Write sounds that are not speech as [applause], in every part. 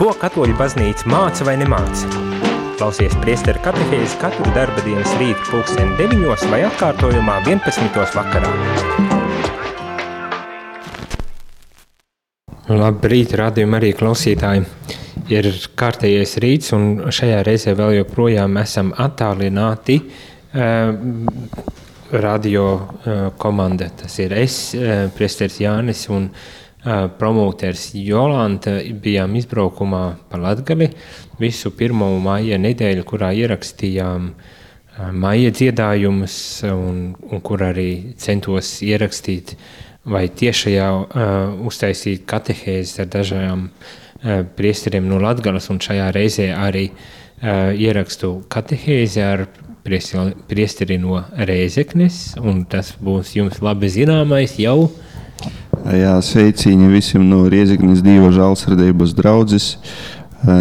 Ko katoļu baznīca māca vai nemāca? Klausies priesteru katehēzi katru darba dienas rītu pulksteni 9 vai atkārtojumā 11. vakarā. Labrīt, rādījumi arī klausītāji. Ir kārtējais rīts un šajā reizē vēl joprojām esam attālināti uh, radio uh, komanda. Tas ir es, uh, priesteris Jānis un uh, promoters Jolanta bijām izbraukumā pa Latgali visu pirmo maija nedēļu, kurā ierakstījām maija dziedājumus un, un kur arī centos ierakstīt vai tiešajā uh, uztaisīt katehēzes ar dažādām uh, priesteriem no Latgalas un šajā reizē arī uh, ierakstu katehēzi ar priesteri no Rēzeknes un tas būs jums labi zināmais jau uh, Jā, sveiciņi visiem no Rieziknis Dieva žālsardības draudzes.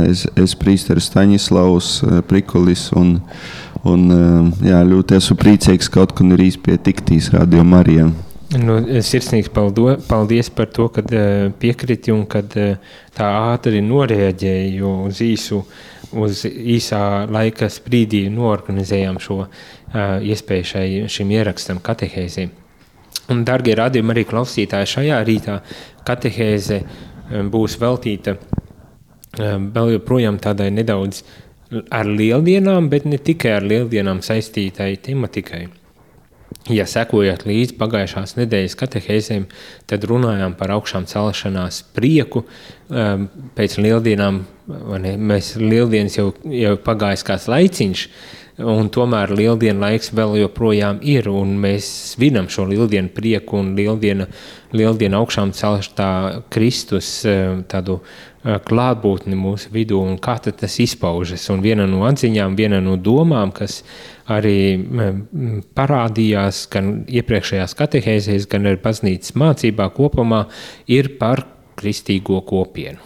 Es, es prīsteris Staņislavs Prikulis un, un jā, ļoti esmu priecīgs kaut kur ir izpietiktīs radio Marijā. Nu, sirsnīgs paldo, paldies par to, ka piekriti un kad tā ātri noreaģēja uz īsu, uz īsā laika sprīdī norganizējām šo iespēju šai, šim ierakstam katehēzijai. Un, darbie radījumi, arī klausītāji, šajā rītā katehēze um, būs veltīta um, vēl joprojām tādai nedaudz ar lieldienām, bet ne tikai ar lieldienām saistītai tematikai. Ja sekojat līdzi pagājušās nedēļas katehēzēm, tad runājām par augšām celšanās prieku. Um, pēc lieldienām, ne, mēs lieldienas jau, jau pagājis kāds laiciņš, Un tomēr lieldienu laiks vēl joprojām ir, un mēs svinam šo lieldienu prieku un lieldienu, lieldienu augšām celšu tā Kristus eh, tādu eh, klātbūtni mūsu vidū, un kā tas izpaužas. Un viena no atziņām, viena no domām, kas arī parādījās gan iepriekšējās katehēzēs, gan arī baznīcas mācībā kopumā, ir par kristīgo kopienu.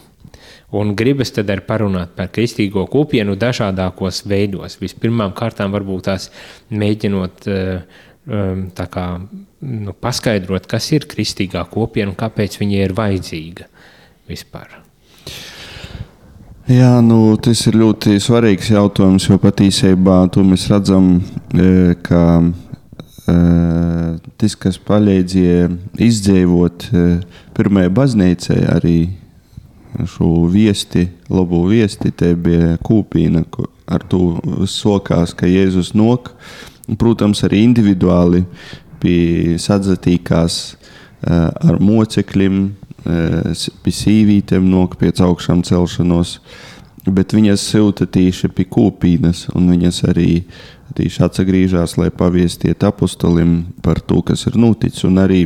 Un gribas tad arī parunāt par kristīgo kopienu dažādākos veidos. Vispirmām kārtām varbūt tās mēģinot eh, tā kā, nu, paskaidrot, kas ir kristīgā kopiena un kāpēc viņa ir vajadzīga vispār. Jā, nu, tas ir ļoti svarīgs jautājums, jo patiesībā to mēs redzam, e, ka tas, kas palīdzēja izdzīvot e, pirmajai baznīcai, arī šo viesti, labo viesti, te bija kūpīna, ar to sokās, ka Jēzus nok, protams, arī individuāli bija sadzatīkās eh, ar mocekļiem, eh, pie sīvītēm nok pēc augšām celšanos, bet viņas silta tieši pie kūpīnas, un viņas arī tieši atsagrīžās, lai paviestiet apustolim par to, kas ir noticis, un arī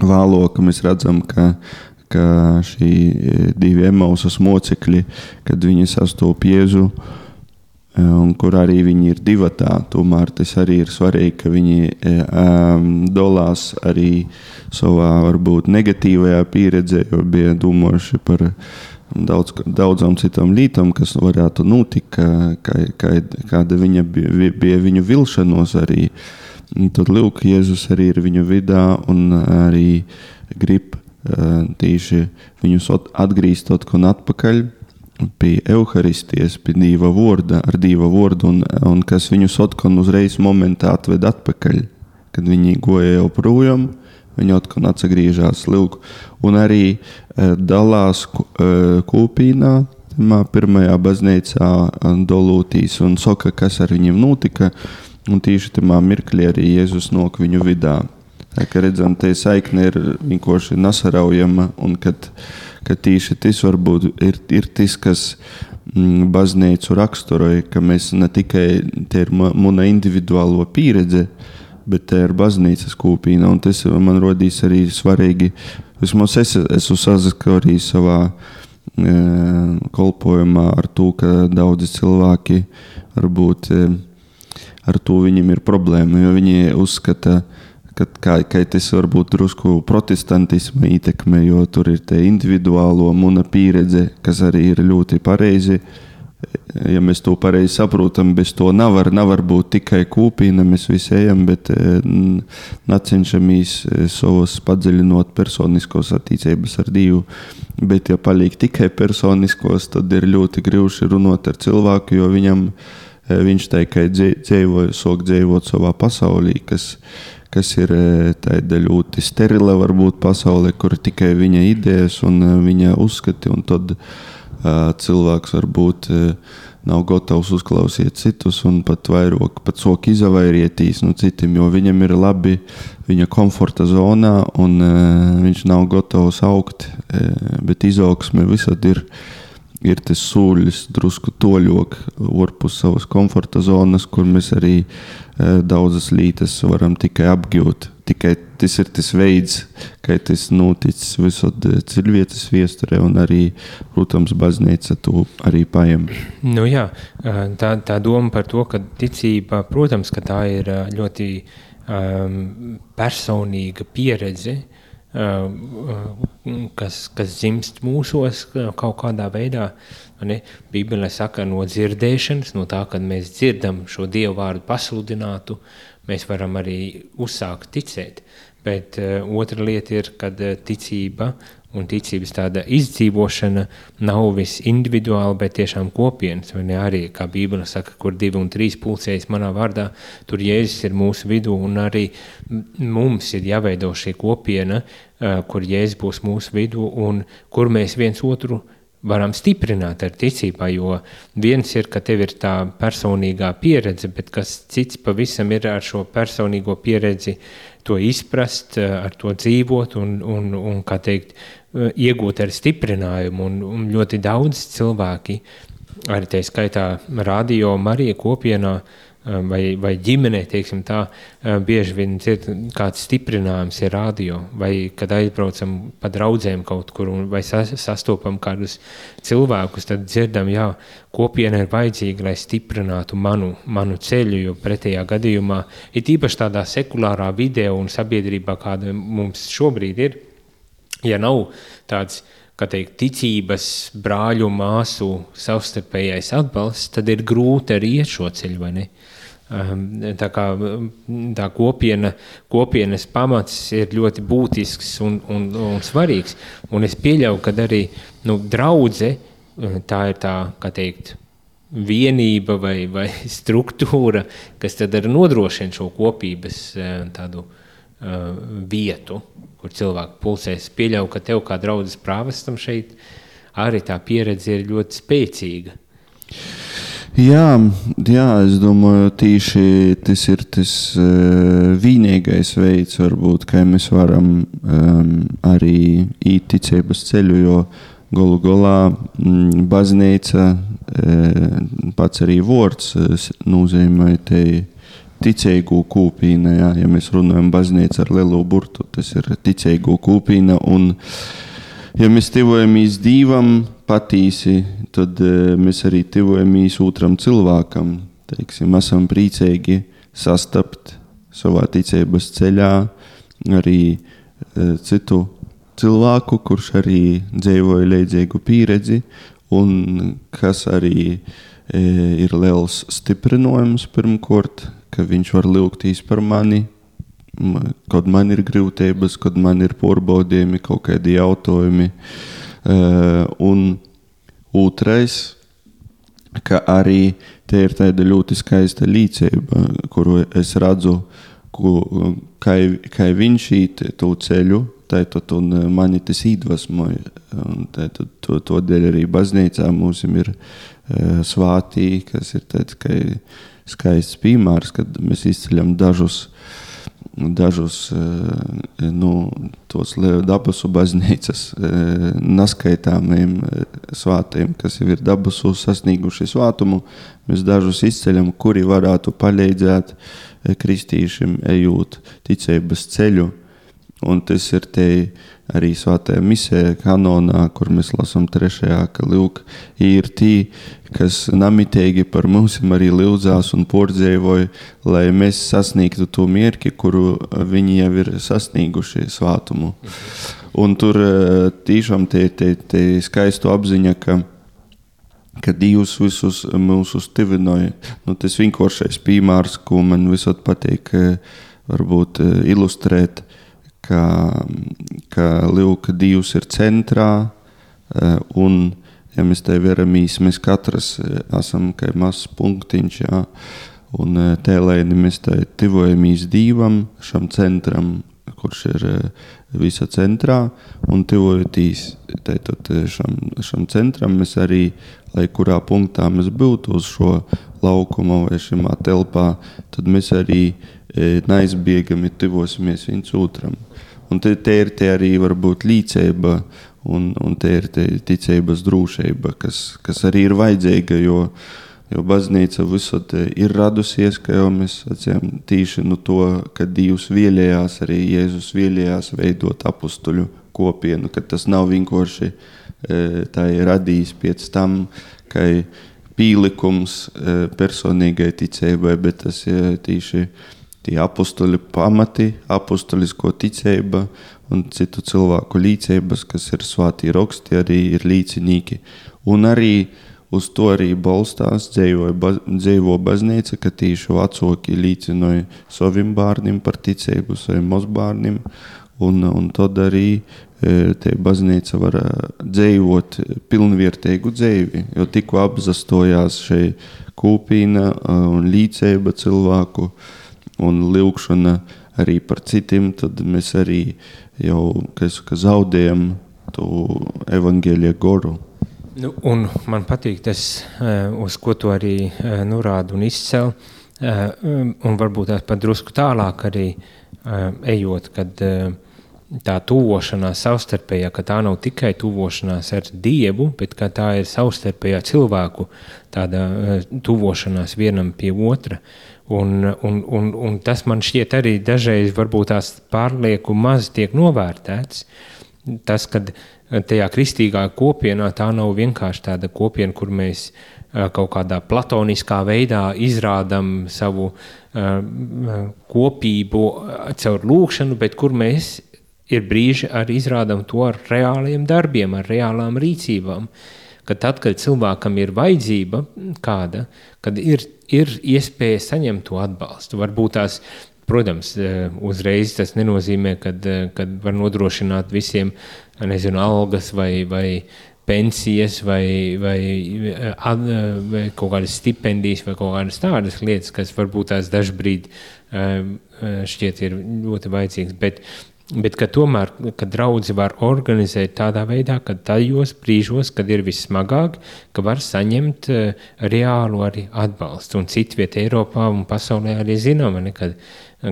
vēlāk mēs redzam, ka ka šī e, divi emausas mocekļi, kad viņi sastopas Jēzu, e, un kur arī viņi ir divatā, tomēr tas arī ir svarīgi, ka viņi um, dolās arī savā varbūt negatīvajā pieredzē, jo bija domājuši par daudz, daudzām citām lietām, kas varētu notikt, kā, kā, kāda viņa bija, bija viņu vilšanos arī. Tad Lūk, Jēzus arī ir viņu vidā un arī grib tieši viņus atgrieztot un atpakaļ pie evaharistijas, pie Dieva vārda, ar Dieva vārdu, un, un kas viņus atkal uzreiz momentā atved atpakaļ, kad viņi goja jau projām. Viņi atkal atgriežas Lūk, un arī uh, dalās kūpīnā, pirmajā baznīcā Dolūtīs, un saka, kas ar viņiem notika. Un tieši tajā mirklī arī Jēzus nok viņu vidū. Tā kā redzam, tā saikne ir vienkārši nesaraujama, un kad, kad tīši tas varbūt ir, ir tas, kas mm, baznīcu raksturoja, ka mēs ne tikai tā ir mana individuālo pieredze, bet tā ir baznīcas kūpīna, un tas man rodīs arī svarīgi. Vismaz es esmu saskarījis savā e, kolpojumā ar to, ka daudzi cilvēki varbūt e, ar to viņiem ir problēma, jo viņi uzskata, ka kā, kā tas var būt drusku protestantisma ietekme, jo tur ir tā individuālo muna pieredze, kas arī ir ļoti pareizi. Ja mēs to pareizi saprotam, bez to nevar, nevar būt tikai kūpīna, mēs visi ejam, bet cenšamies savus padziļinot personiskos attiecības ar Dievu. Bet, ja paliek tikai personiskos, tad ir ļoti grūti runāt ar cilvēku, jo viņam, viņš tikai dzīvo, sok dzīvot savā pasaulī, kas, kas ir tāda ļoti sterila varbūt pasaule, kur tikai viņa idejas un viņa uzskati, un tad cilvēks varbūt nav gatavs uzklausīt citus un pat vairāk, pat soki izvairīties no citiem, jo viņam ir labi viņa komforta zonā un viņš nav gatavs augt, bet izaugsme visad ir. Ir tas sūļus, drusku toļok, ārpus savas komforta zonas, kur mēs arī daudzas lietas varam tikai apgūt tikai tas ir tas veids, kā tas noticis visur cilvēces viesturē, un arī, protams, baznīca to arī paņem. Nu, jā, tā, tā doma par to, ka ticība, protams, ka tā ir ļoti um, personīga pieredze, kas, kas dzimst mūsos kaut kādā veidā. Ne? Bībelē saka, no dzirdēšanas, no tā, kad mēs dzirdam šo dievu vārdu pasludinātu, uh, mēs varam arī uzsākt ticēt. Bet uh, otra lieta ir, kad uh, ticība un ticības tāda izdzīvošana nav viss individuāli, bet tiešām kopienas. Vai ne arī, kā Bībele saka, kur divi un trīs pulcējas manā vārdā, tur Jēzus ir mūsu vidū, un arī mums ir jāveido šī kopiena, uh, kur Jēzus būs mūsu vidū, un kur mēs viens otru varam stiprināt ar ticībā, jo viens ir, ka tev ir tā personīgā pieredze, bet kas cits pavisam ir ar šo personīgo pieredzi to izprast, ar to dzīvot un, un, un kā teikt, iegūt ar stiprinājumu. Un, un ļoti daudz cilvēki, arī tā skaitā radio Marija kopienā, uh, vai, vai ģimenē, teiksim tā, bieži vien dzird kāds stiprinājums ir radio, vai kad aizbraucam pa draudzēm kaut kur, un, sastopam kādus cilvēkus, tad dzirdam, jā, kopiena ir vajadzīga, lai stiprinātu manu, manu ceļu, jo pretējā gadījumā, ir īpaši tādā sekulārā vidē un sabiedrībā, kāda mums šobrīd ir, ja nav tāds, kā teikt, ticības brāļu māsu savstarpējais atbalsts, tad ir grūti arī iet šo ceļu, vai ne? Ehm, tā, kā, tā kopiena, kopienas pamats ir ļoti būtisks un, un, un svarīgs. Un es pieļauju, ka arī nu, draudzene eh, tā ir tā, kā teikt, vienība vai, vai [laughs] struktūra, kas tad arī nodrošina šo kopības eh, tādu uh, vietu, kur cilvēki pulsēs. Pieļauju, ka tev kā draudzes prāvestam šeit arī tā pieredze ir ļoti spēcīga. Jā, jā, es domāju, tīši tas ir tas uh, vienīgais veids, varbūt, kā mēs varam um, arī īt ticības ceļu, jo galu galā mm, baznīca, uh, pats arī vārds uh, nozīmē te ticīgu kūpīnu, jā, ja mēs runājam baznīca ar lielu burtu, tas ir ticīgu kūpīna, un ja mēs tivojamies Dīvam patīsi, tad e, mēs arī tuvojamies otram cilvēkam. Teiksim, esam priecīgi sastapt savā ticības ceļā arī e, citu cilvēku, kurš arī dzīvoja līdzīgu pieredzi, un kas arī e, ir liels stiprinājums pirmkārt, ka viņš var lūgtīs par mani, kad man ir grūtības, kad man ir porbaudījumi, kaut kādi jautājumi. Un Otrais, ka arī te ir tāda ļoti skaista līdzība, kuru es redzu, ku, kā, kā viņš īt to ceļu, tātad mani tas iedvesmoja. Tātad to, to dēļ arī baznīcā mums ir uh, svātī, kas ir tāds kā skaists piemērs, kad mēs izceļam dažus dažus eh, nu, tos dabasu baznīcas eh, neskaitāmiem eh, svātiem, kas jau ir dabasu sasnieguši svātumu, mēs dažus izceļam, kuri varētu palīdzēt kristīšiem ejot ticības ceļu. Un tas ir te arī svētajā misē, kanonā, kur mēs lasām trešajā, ka lūk, ir tī, kas namitīgi par mums arī lūdzās un pordzēvoja, lai mēs sasniegtu to mierki, kuru viņi jau ir sasnieguši svātumu. Un tur eh, tiešām te, te, te skaistu apziņa, ka ka Dievs visus mūsu stivinoja. Nu, tas vienkāršais piemērs, ko man visot patīk varbūt ilustrēt, ka, ka Lūka Dievs ir centrā un ja mēs te veramies, mēs katrs esam kā mazs punktiņš, jā, un tēlēni mēs te tivojamies Dievam, šam centram, kurš ir visa centrā, un tuvojoties šam, šam centram, mēs arī, lai kurā punktā mēs būtu uz šo laukumu vai šajā telpā, tad mēs arī neizbēgami tuvosimies viens otram. Un te, te ir te arī varbūt līdzība, un, un te ir te ticības drošība, kas, kas arī ir vajadzīga, jo Jo baznīca visur ir radusies, kā jau mēs sacījām, tīši no to, ka Dievs vēlējās, arī Jēzus vēlējās veidot apstuļu kopienu, ka tas nav vienkārši e, tā ir radījis pēc tam, ka pīlikums e, personīgai ticībai, bet tas ir tīši tie apstuļu pamati, apstuļisko ticība un citu cilvēku līdzības, kas ir svātī raksti, arī ir līdzinīgi. Un arī Uz to arī balstās dzīvo baznīca, ka tīši vecāki līdzināja saviem bērniem par ticību, saviem mazbērniem. Un, un tad arī e, te baznīca var e, dzīvot pilnvērtīgu dzīvi, jo tikko apzastojās šī kūpīna e, un līdzība cilvēku un lūkšana arī par citiem, tad mēs arī jau kas, ka zaudējam to evaņģēlīju goru. Nu, man patīk tas, eh, uz ko tu arī eh, norādi un izcēli. Eh, un varbūt tās pat drusku tālāk arī ejot, kad tā tuvošanās savstarpējā, ka tā nav tikai tuvošanās ar Dievu, bet tā ir savstarpējā cilvēku tuvošanās vienam pie otra. Un, un, un, un tas man šķiet arī dažreiz varbūt tās pārlieku maz tiek novērtēts. Tas, kad tajā kristīgā kopienā tā nav vienkārši tāda kopiena, kur mēs kaut kādā platoniskā veidā izrādām savu kopību caur lūkšanu, bet kur mēs ir brīži arī izrādām to ar reāliem darbiem, ar reālām rīcībām. Kad tad, kad cilvēkam ir vajadzība kāda, kad ir, ir iespēja saņemt to atbalstu, varbūt tās Protams, uzreiz tas nenozīmē, ka var nodrošināt visiem nezinu, algas vai, vai pensijas vai, vai, vai kaut kādas stipendijas vai kaut kādas tādas lietas, kas varbūt tās dažbrīd šķiet ir ļoti vajadzīgas. Bet, bet ka tomēr, kad draudzi var organizēt tādā veidā, ka tajos brīžos, kad ir vissmagāk, ka var saņemt reālu arī atbalstu. Un citviet Eiropā un pasaulē arī zinām, kad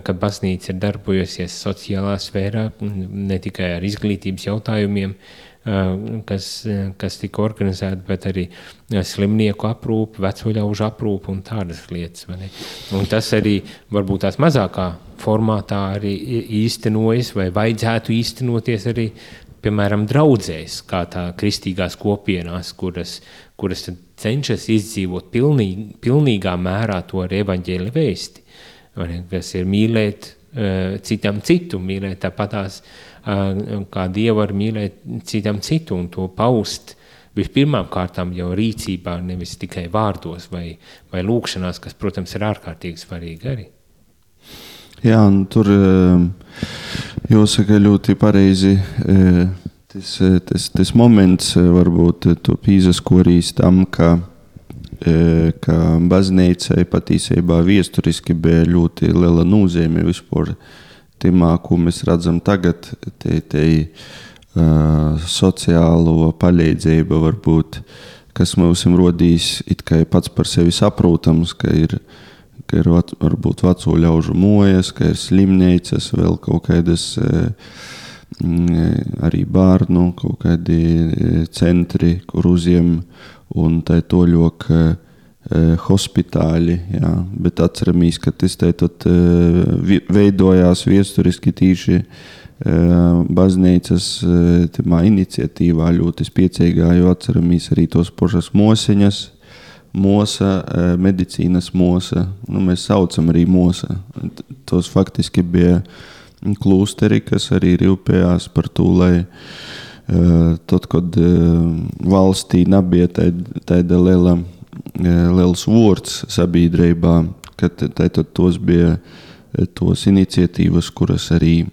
ka baznīca ir darbojusies sociālā sfērā, ne tikai ar izglītības jautājumiem, kas, kas tika organizēta, bet arī slimnieku aprūpe, vecoļaužu aprūpe un tādas lietas. Un tas arī varbūt tās mazākā formātā arī īstenojas vai vajadzētu īstenoties arī, piemēram, draudzēs, kā tā kristīgās kopienās, kuras, kuras cenšas izdzīvot pilnīgi, pilnīgā mērā to ar evaņģēli vēsti kas ir mīlēt uh, citam citu, mīlēt tāpatās, kā Dievu var mīlēt citam citu un to paust vispirmām kārtām jau rīcībā, nevis tikai vārdos vai, vai lūkšanās, kas, protams, ir ārkārtīgi svarīgi arī. Jā, un tur jāsaka ļoti pareizi. Tas, tas, tas moments varbūt to pīzas korīs tam, ka ka baznīcai patiesībā vēsturiski bija ļoti liela nozīme vispār timā, ko mēs redzam tagad, te, te uh, sociālo palīdzību varbūt, kas mums rodīs it kā pats par sevi saprotams, ka ir, ka ir varbūt veco ļaužu mojas, ka ir slimnīcas, vēl kaut kādas uh, arī bērnu kaut kādi centri, kur uzņem un tā toļok hospitāļi, jā, bet atceramies, ka tas uh, veidojās viesturiski tīši baznīcas iniciatīvā ļoti spiecīgā, jo atceramies arī tos pošas mosiņas, mosa, medicīnas mosa, nu, mēs saucam arī mosa. Tos faktiski bija klūsteri, kas arī rūpējās par to, lai tad, kad valstī nebija tāda liela, liels vārds sabiedrībā, kad tad tos bija tos iniciatīvas, kuras arī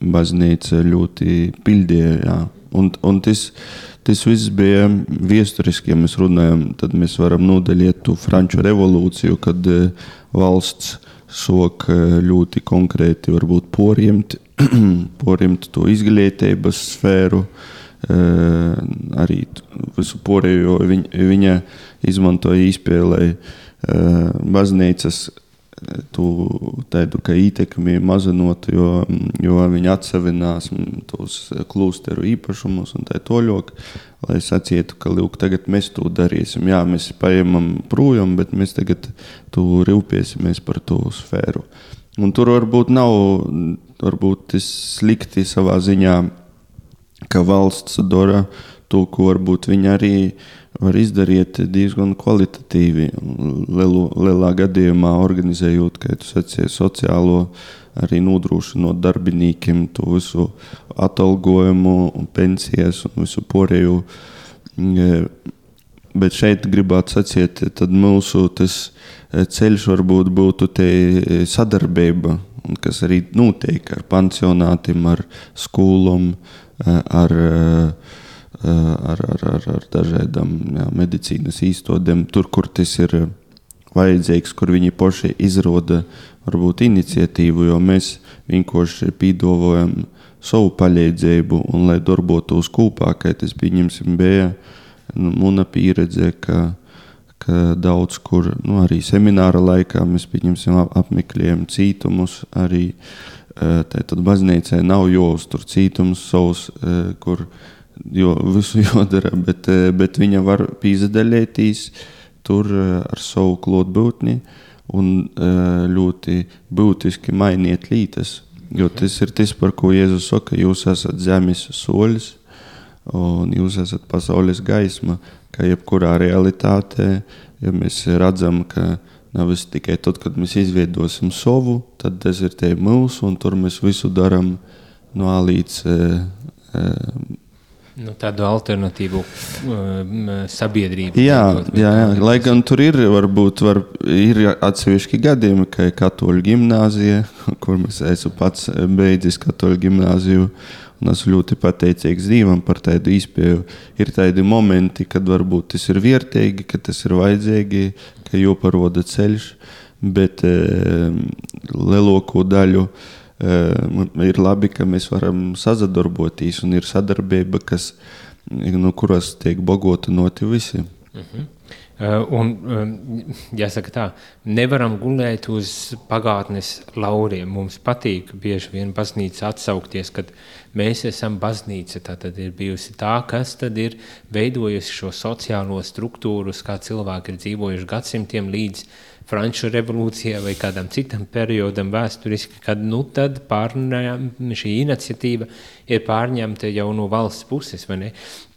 baznīca ļoti pildīja. Un, un tas, tas viss bija vēsturiski, ja mēs runājam, tad mēs varam nodaļīt to franču revolūciju, kad valsts sok ļoti konkrēti varbūt poriemt [clears throat] porimt to izglītības sfēru, eh, arī visu pārējo viņa, viņa izmantoja izpēlēji eh, baznīcas eh, tādu ietekmi mazinot, jo, jo viņi atsevinās tos klūsteru īpašumus un tā toļok, lai sacītu, ka lūk, tagad mēs to darīsim. Jā, mēs paņemam projām, bet mēs tagad tu rūpēsimies par to sfēru. Un tur varbūt nav varbūt slikti savā ziņā, ka valsts dara to, ko varbūt viņi arī var izdarīt diezgan kvalitatīvi. Lielu, lielā gadījumā organizējot, kā jūs sacījāt, sociālo arī nodrošinot darbiniekiem to visu atalgojumu, pensijas un visu pārējo. Bet šeit gribētu sacīt, tad mūsu Eh, ceļš varbūt būtu te sadarbība, kas arī notiek ar pansionātiem, ar skolām, ar, eh, ar, ar, ar, ar dažādām jā, medicīnas īstodēm, tur, kur tas ir vajadzīgs, kur viņi paši izrāda varbūt iniciatīvu, jo mēs vienkārši pīdovojam savu palīdzību un lai darbotos kopā, kā tas pieņemsim bija. Nu, mana pieredze, ka ka daudz kur nu, arī semināra laikā mēs apmeklējam cītumus. Arī tad baznīcai nav jāuztur cītums savs, kur jo, visu [laughs] jādara, bet, bet viņa var pīzdaļēties tur ar savu klātbūtni un ļoti būtiski mainiet lītas. Jo tas ir tas, par ko Jēzus saka, jūs esat zemes solis un jūs esat pasaules gaisma ka jebkurā realitātē, ja mēs redzam, ka nav tikai tad, kad mēs izveidosim savu, tad tas ir tie mūsu, un tur mēs visu darām no līdz e, e, Nu, tādu alternatīvu um, sabiedrību. Jā, jā, jā, lai gan tur ir, varbūt, var, ir atsevišķi gadījumi, ka ir katoļu gimnāzija, kur mēs esmu pats beidzis katoļu gimnāziju, un esmu ļoti pateicīgs Dievam par tādu izpēju. Ir tādi momenti, kad varbūt tas ir vērtīgi, ka tas ir vajadzīgi, ka joparoda ceļš, bet e, lielāko daļu ir labi, ka mēs varam sadarboties un ir sadarbība, kas, no kuras tiek bagota noti visi. Uh -huh. Un, jāsaka tā, nevaram gulēt uz pagātnes lauriem. Mums patīk bieži vien baznīca atsaukties, kad mēs esam baznīca. Tā tad ir bijusi tā, kas tad ir veidojusi šo sociālo struktūru, kā cilvēki ir dzīvojuši gadsimtiem līdz Franču revolūcijā vai kādam citam periodam vēsturiski, kad nu pārņem, šī iniciatīva ir pārņemta jau no valsts puses?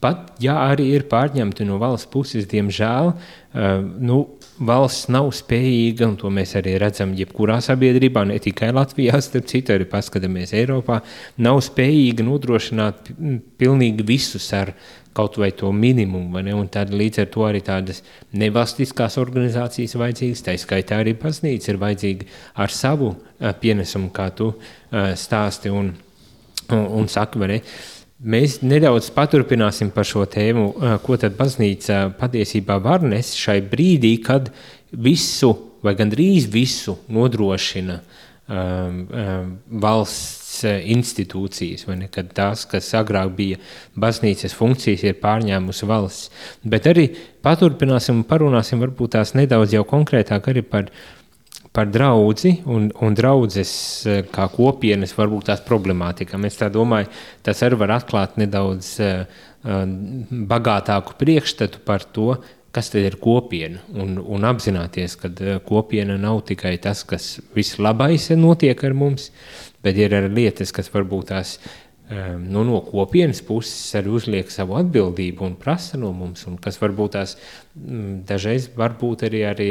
Pat, ja arī ir pārņemta no valsts puses, diemžēl, uh, nu, valsts nav spējīga, un to mēs arī redzam jebkurā sabiedrībā, ne tikai Latvijā, starp citu, arī paskatāmies Eiropā, nav spējīga nodrošināt pilnīgi visus ar kaut vai to minimumu, tad līdz ar to arī tādas nevalstiskās organizācijas vajadzīgas, tā skaitā arī baznīca ir vajadzīga ar savu uh, pienesumu, kā tu uh, stāsti un, un, un saki, vai? Mēs nedaudz paturpināsim par šo tēmu, uh, ko tad baznīca patiesībā var nest šai brīdī, kad visu vai gandrīz visu nodrošina um, um, valsts Eh, institūcijas, vai ne, kad tās, kas agrāk bija baznīcas funkcijas, ir pārņēmusi valsts. Bet arī paturpināsim un parunāsim varbūt tās nedaudz jau konkrētāk arī par, par draudzi un, un draudzes eh, kā kopienas varbūt tās problemātika. Mēs tā domāju, tas arī var atklāt nedaudz uh, bagātāku priekšstatu par to, kas tad ir kopiena, un, un apzināties, ka kopiena nav tikai tas, kas vislabais notiek ar mums, bet ir arī lietas, kas varbūt tās nu, no kopienas puses arī uzliek savu atbildību un prasa no mums, un kas varbūt tās mm, dažreiz varbūt arī, arī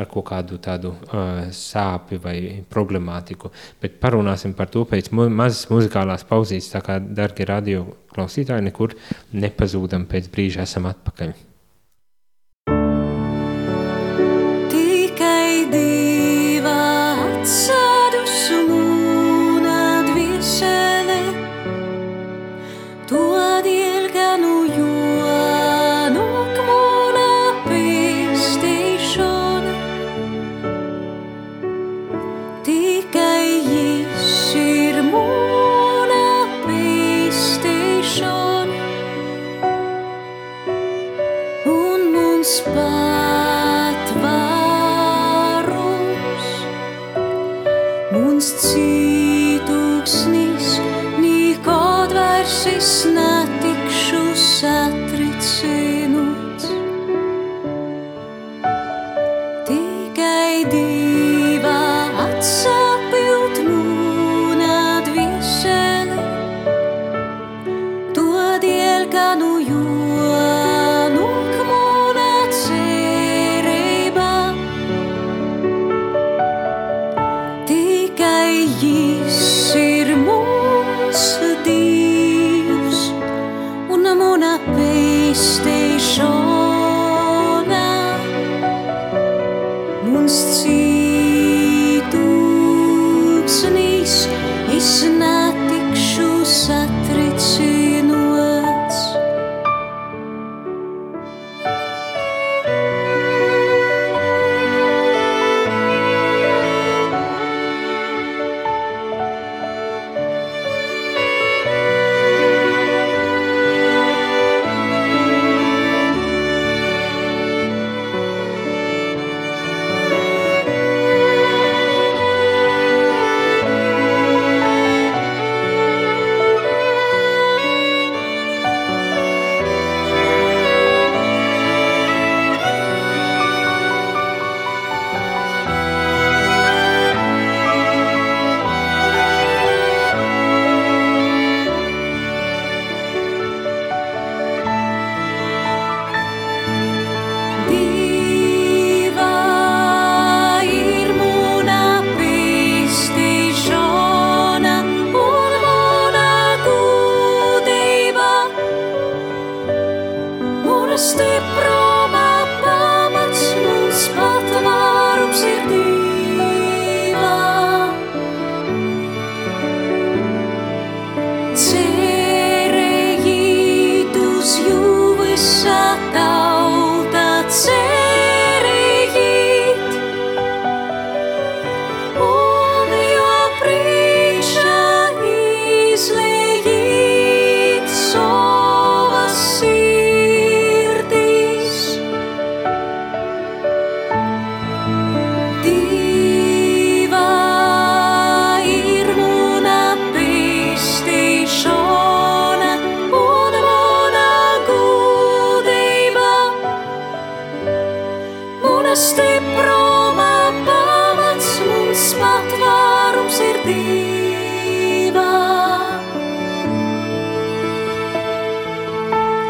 ar kaut kādu tādu uh, sāpi vai problemātiku. Bet parunāsim par to pēc mazas muzikālās pauzītes, tā kā, dargi radio klausītāji, nekur nepazūdam pēc brīža esam atpakaļ.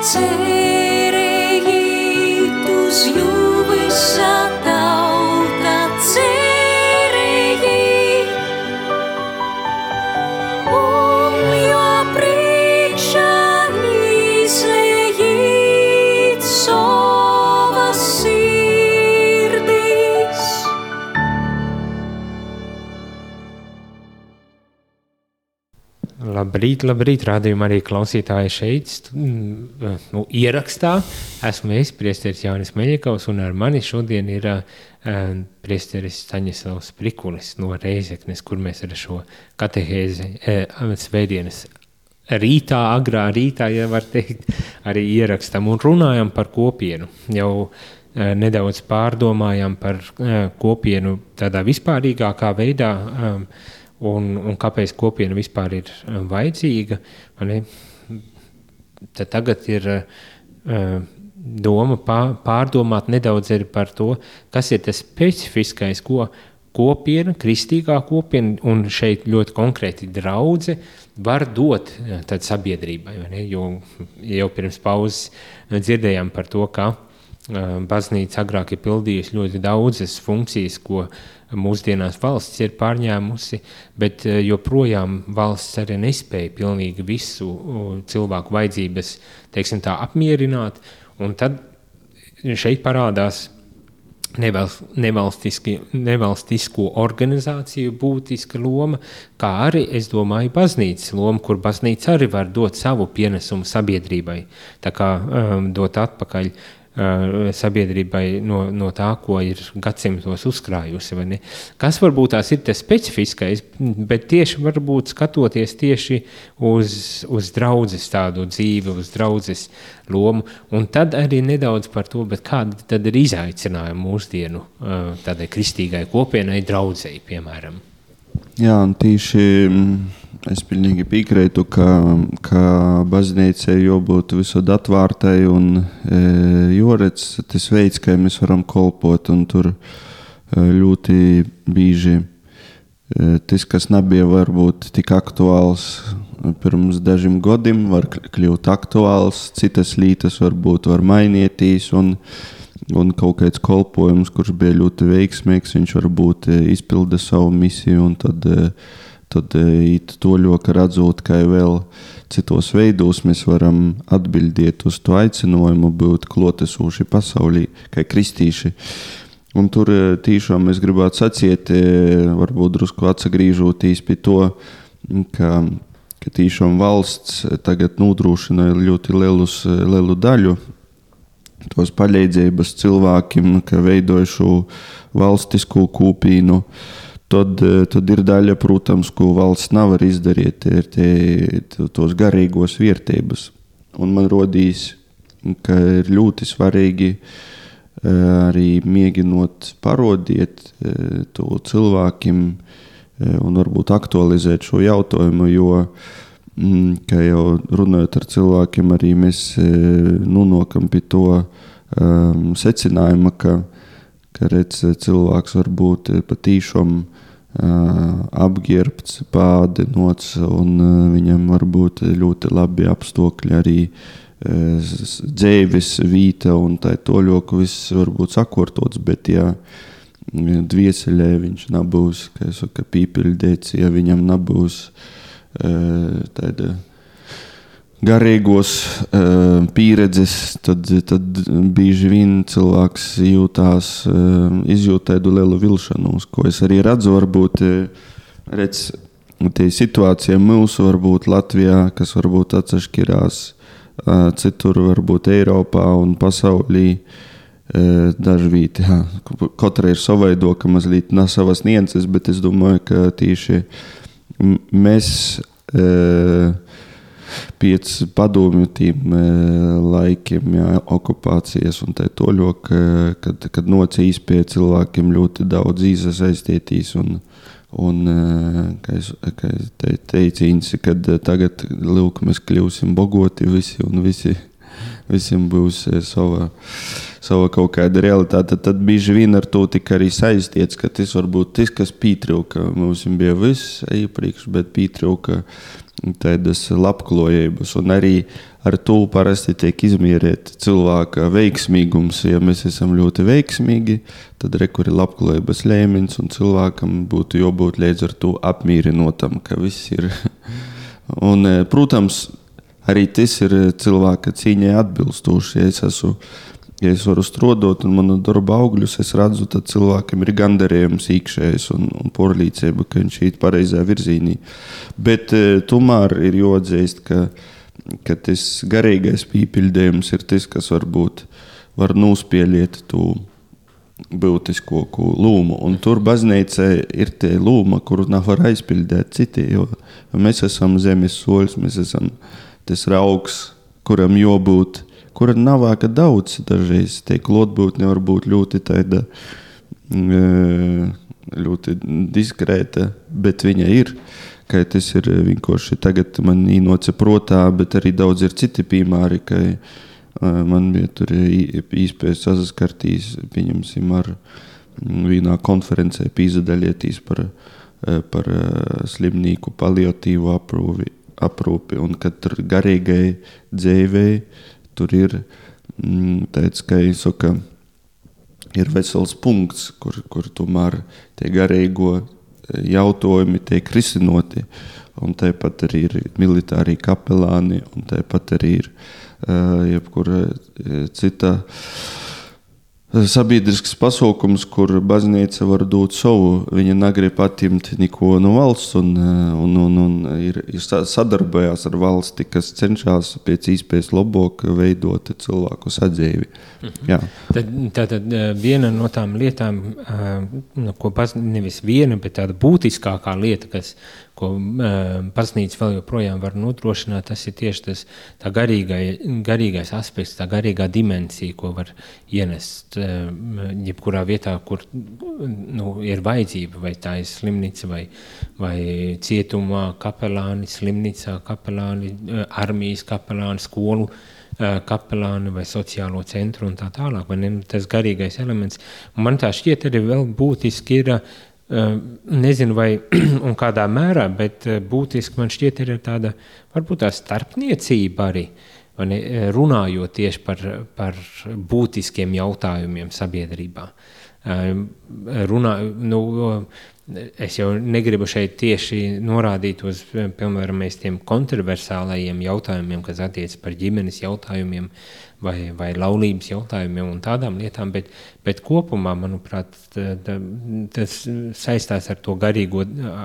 take Labrīt, labrīt, rādījumā arī klausītāji šeit, mm, nu, ierakstā. Esmu es, priesteris Jānis Meļikovs, un ar mani šodien ir uh, priesteris Staņislavs Prikulis no Reizeknes, kur mēs ar šo katehēzi uh, svētdienas rītā, agrā rītā, ja var teikt, arī ierakstam un runājam par kopienu. Jau uh, nedaudz pārdomājam par kopienu tādā vispārīgākā veidā, um, un, un kāpēc kopiena vispār ir um, vajadzīga. Tad tagad ir uh, doma pārdomāt nedaudz par to, kas ir tas specifiskais, ko kopiena, kristīgā kopiena, un šeit ļoti konkrēti draudzene var dot tādu sabiedrībai. Jo jau pirms pauzes dzirdējām par to, ka baznīca agrāk ir pildījusi ļoti daudzas funkcijas, ko mūsdienās valsts ir pārņēmusi, bet joprojām valsts arī nespēja pilnīgi visu cilvēku vajadzības teiksim, tā, apmierināt. Tad šeit parādās nevalstisko organizāciju būtiska loma, kā arī, es domāju, baznīcas loma, kur baznīca arī var dot savu pienesumu sabiedrībai, tā kā um, dot atpakaļ Uh, sabiedrībai no, no tā, ko ir gadsimtos uzkrājusi. Kas varbūt tās ir tas specifiskais, bet tieši varbūt skatoties tieši uz, uz draudzes tādu dzīvi, uz draudzes lomu, un tad arī nedaudz par to, kāda tad ir izaicinājuma mūsdienu uh, tādai kristīgai kopienai, draudzēji, piemēram. Jā, un tieši Es pilnīgi piekrītu, ka, ka baznīcai jābūt visur atvērtai un e, jāredz tas veids, kā mēs varam kolpot. Tur e, ļoti bieži e, tas, kas nebija varbūt tik aktuāls pirms dažiem gadiem, var kļūt aktuāls, citas lietas varbūt var mainīties. Un, un kaut kāds kolpojums, kurš bija ļoti veiksmīgs, viņš varbūt e, izpilda savu misiju. Tad, uh, tad e, to ļoti redzot, ka vēl citos veidos mēs varam atbildēt uz to aicinājumu, būt klātesoši pasaulī, kā kristīši. Un tur e, tiešām es gribētu sacīt, e, varbūt drusku atgriežoties pie to, ka, ka tiešām valsts tagad nodrošina ļoti lielus, lielu daļu tos palīdzības cilvēkiem, ka veidoja šo valstisko kūpīnu. Uh, Tad, eh, tad ir daļa, protams, ko valsts nevar izdarīt, tie ir tie, tos garīgos vērtības. Un man rodīs, ka ir ļoti svarīgi eh, arī mēģinot parodiet eh, to cilvēkiem un varbūt aktualizēt šo jautājumu, jo, mm, kā jau runājot ar cilvēkiem, arī mēs nonākam pie to um, secinājuma, ka, ka redz, cilvēks var būt patīšām apģērbts, pādinots, un viņam var būt ļoti labi apstākļi arī dzīves vīta, un tā toļoku viss var būt sakortots, bet ja dvieseļē viņš nebūs, kā es saku, pīpildēts, ja viņam nebūs tāda garīgos uh, pieredzes, tad, tad bieži vien cilvēks jūtās, uh, izjūt tādu lielu vilšanos, ko es arī redzu. Varbūt redz, tie situācija mūsu, varbūt Latvijā, kas varbūt atšķirās uh, citur, varbūt Eiropā un pasaulī. Dažviet, jā, katra ir savaidoka, mazliet nav savas nianses, bet es domāju, ka tieši mēs uh, pēc padomju tīm e, laikiem, jā, okupācijas un tā toļok, kad, kad nocīs pie cilvēkiem ļoti daudz izasaistītīs un, e, kā es, kā es te, teicu, Insi, kad tagad lūk, mēs kļūsim bogoti visi un visi, visiem būs e, sava, sava kaut kāda realitāte, tad bieži vien ar to tika arī saistīts, ka tas varbūt tas, kas pietrūka, mums bija viss iepriekš, bet pietrūka tādas labklājības, un arī ar to parasti tiek izmērīts cilvēka veiksmīgums. Ja mēs esam ļoti veiksmīgi, tad rekur ir labklājības līmenis, un cilvēkam būtu jābūt līdz ar to apmierinotam, ka viss ir. [laughs] un, e, protams, arī tas ir cilvēka cīņai atbilstoši. Ja es esmu ja es varu strādāt un manu darbu augļus, es redzu, ka cilvēkam ir gandarījums iekšējs un, un porlīdzība, ka viņš ir pareizā virzienā. Bet e, tomēr ir jāatzīst, ka, ka tas garīgais pīpildījums ir tas, kas varbūt var nospēlēt to būtisko lūmu. Un tur baznīcā ir tie lūma, kuru nevar aizpildīt citi. Jo mēs esam zemes soļus, mēs esam tas raugs, kuram jābūt kura nav vāka daudz. Dažreiz tie klotbūtne var būt ļoti tāda, mm, ļoti diskrēta, bet viņa ir. Tas ir vienkārši tagad man īnoca protā, bet arī daudz ir citi piemēri, ka man bija tur īspējas saskartīs, pieņemsim, ar vienā konferencē pīzadaļieties par, par slimnīku paliatīvu aprūpi, aprūpi un kad tur garīgai dzīvei tur ir mm, tāds, ka saku, ir vesels punkts, kur, kur tomēr tie garīgo jautājumi tiek risinoti. Un tāpat arī ir militāri kapelāni, un tāpat arī ir uh, jebkura cita uh, sabiedrisks pasākums, kur baznīca var dot savu. Viņa negrib atņemt neko no valsts, un, un, un, un ir, ir sadarbojās ar valsti, kas cenšas pēc iespējas labāk veidot cilvēku sadzīvi. Mhm. Tad, tā tad eh, viena no tām lietām, eh, no ko pas, nevis viena, bet tāda būtiskākā lieta, kas ko baznīca vēl joprojām var nodrošināt, tas ir tieši tas garīgai, garīgais aspekts, tā garīgā dimensija, ko var ienest jebkurā vietā, kur nu, ir vajadzība, vai tā ir slimnīca, vai, vai cietumā kapelāni, slimnīcā kapelāni, armijas kapelāni, skolu kapelāni vai sociālo centru un tā tālāk, vai ne, tas garīgais elements. Man tā šķiet arī vēl būtiski ir Nezinu, vai [clears throat] un kādā mērā, bet būtiski man šķiet, ir tāda varbūt tā starpniecība arī. Ne, runājot tieši par, par būtiskiem jautājumiem sabiedrībā. Runā, nu, es jau negribu šeit tieši norādīt uz piemēram, tiem kontroversālajiem jautājumiem, kas attiecas par ģimenes jautājumiem vai, vai laulības jautājumiem un tādām lietām, bet, bet kopumā, manuprāt, tas saistās ar to garīgo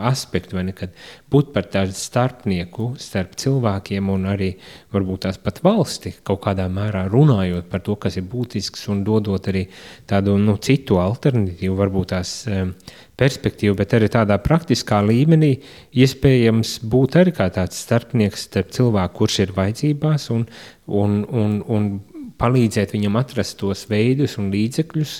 aspektu, vai ne, kad būt par tādu starpnieku starp cilvēkiem un arī varbūt tās pat valsti kaut kādā mērā runājot par to, kas ir būtisks un dodot arī tādu nu, citu alternatīvu, varbūt tās perspektīvu, bet arī tādā praktiskā līmenī iespējams būt arī kā tāds starpnieks starp cilvēku, kurš ir vajadzībās un, un, un, un palīdzēt viņam atrast tos veidus un līdzekļus,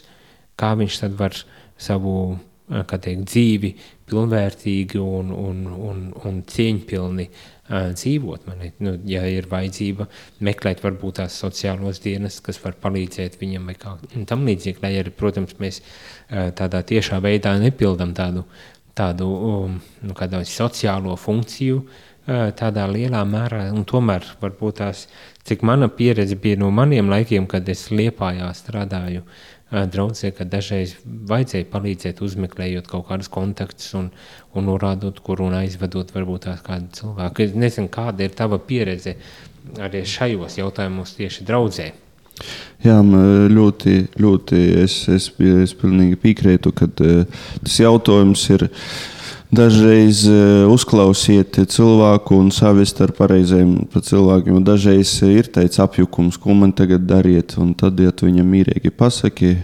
kā viņš tad var savu teikt, dzīvi pilnvērtīgi un, un, un, un cieņpilni uh, dzīvot. Man, nu, ja ir vajadzība meklēt varbūt tās sociālos dienas, kas var palīdzēt viņam vai kā tam līdzīgi, lai arī, protams, mēs uh, tādā tiešā veidā nepildam tādu, tādu um, nu, sociālo funkciju, uh, tādā lielā mērā, un tomēr varbūt tās, cik mana pieredze bija no maniem laikiem, kad es Liepājā strādāju, uh, draudzē, ka dažreiz vajadzēja palīdzēt, uzmeklējot kaut kādus kontaktus un, un norādot, kur un aizvedot varbūt tās kādu cilvēku. Es nezinu, kāda ir tava pieredze arī šajos jautājumos tieši draudzē. Jā, ļoti, ļoti es, es, es pilnīgi piekrītu, ka tas jautājums ir dažreiz uzklausiet cilvēku un savest ar pareiziem cilvēkiem. Dažreiz ir teicis apjukums, ko man tagad dariet, un tad, ja tu viņam mīrīgi pasaki,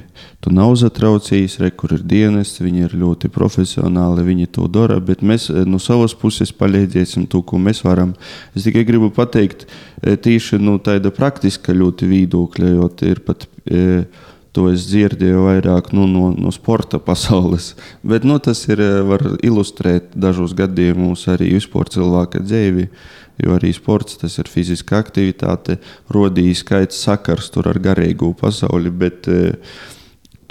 tu nav zatraucījis, re, kur ir dienas, viņi ir ļoti profesionāli, viņi to dara, bet mēs no savas puses palīdzēsim to, ko mēs varam. Es tikai gribu pateikt tīši no nu, tāda praktiska ļoti viedokļa, jo ir pat. E, To es dzirdēju vairāk nu, no, no sporta [laughs] pasaules. Bet nu, tas ir, var ilustrēt dažos gadījumos arī vispār cilvēka dzīvi. Jo arī sports tas ir fiziska aktivitāte, rodīs skaits sakars ar garīgu pasauli. Bet, uh,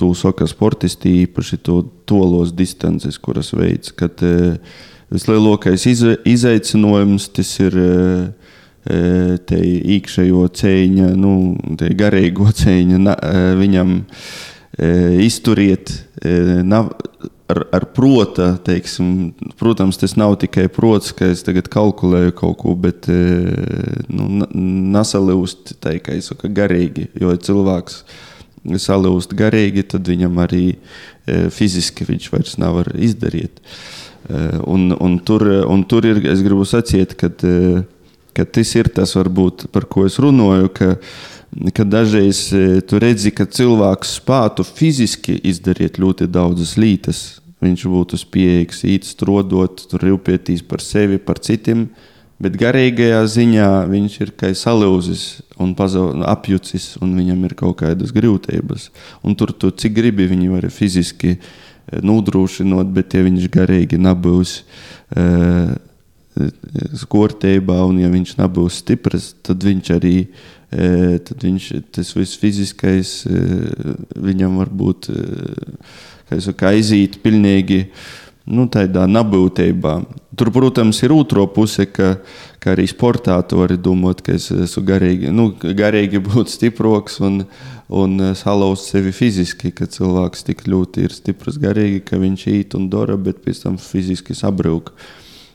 tu saki, sportisti īpaši to tolos distances, kuras veids, kad e, vislielākais izaicinājums tas ir e, te iekšējo cēņa, nu, te garīgo cēņa viņam izturiet nav, ar, ar prota, teiksim, protams, tas nav tikai prots, ka es tagad kalkulēju kaut ko, bet nu, nasalūst, tā kā es saku, garīgi, jo cilvēks salūst garīgi, tad viņam arī fiziski viņš vairs nevar izdarīt. Un, un, tur, un tur ir, es gribu sacīt, ka, e, ka tas ir tas, varbūt, par ko es runāju, ka, ka dažreiz tu redzi, ka cilvēks spētu fiziski izdarīt ļoti daudzas lietas. Viņš būtu spējīgs īt, strodot, rūpēties par sevi, par citiem, bet garīgajā ziņā viņš ir kā salūzis un apjucis, un viņam ir kaut kādas grūtības. Un tur tu cik gribi viņi var fiziski eh, nodrošināt, bet ja viņš garīgi nebūs e, skortībā, un ja viņš nebūs stiprs, tad viņš arī tad viņš, tas viss fiziskais viņam var būt saku, aiziet pilnīgi nu, tādā nabūtībā. Tur, protams, ir otrā puse, ka, ka arī sportā tu vari domāt, ka es esmu garīgi, nu, garīgi būt stiproks un, un salauzt sevi fiziski, ka cilvēks tik ļoti ir stiprs garīgi, ka viņš īt un dara, bet pēc tam fiziski sabrūk.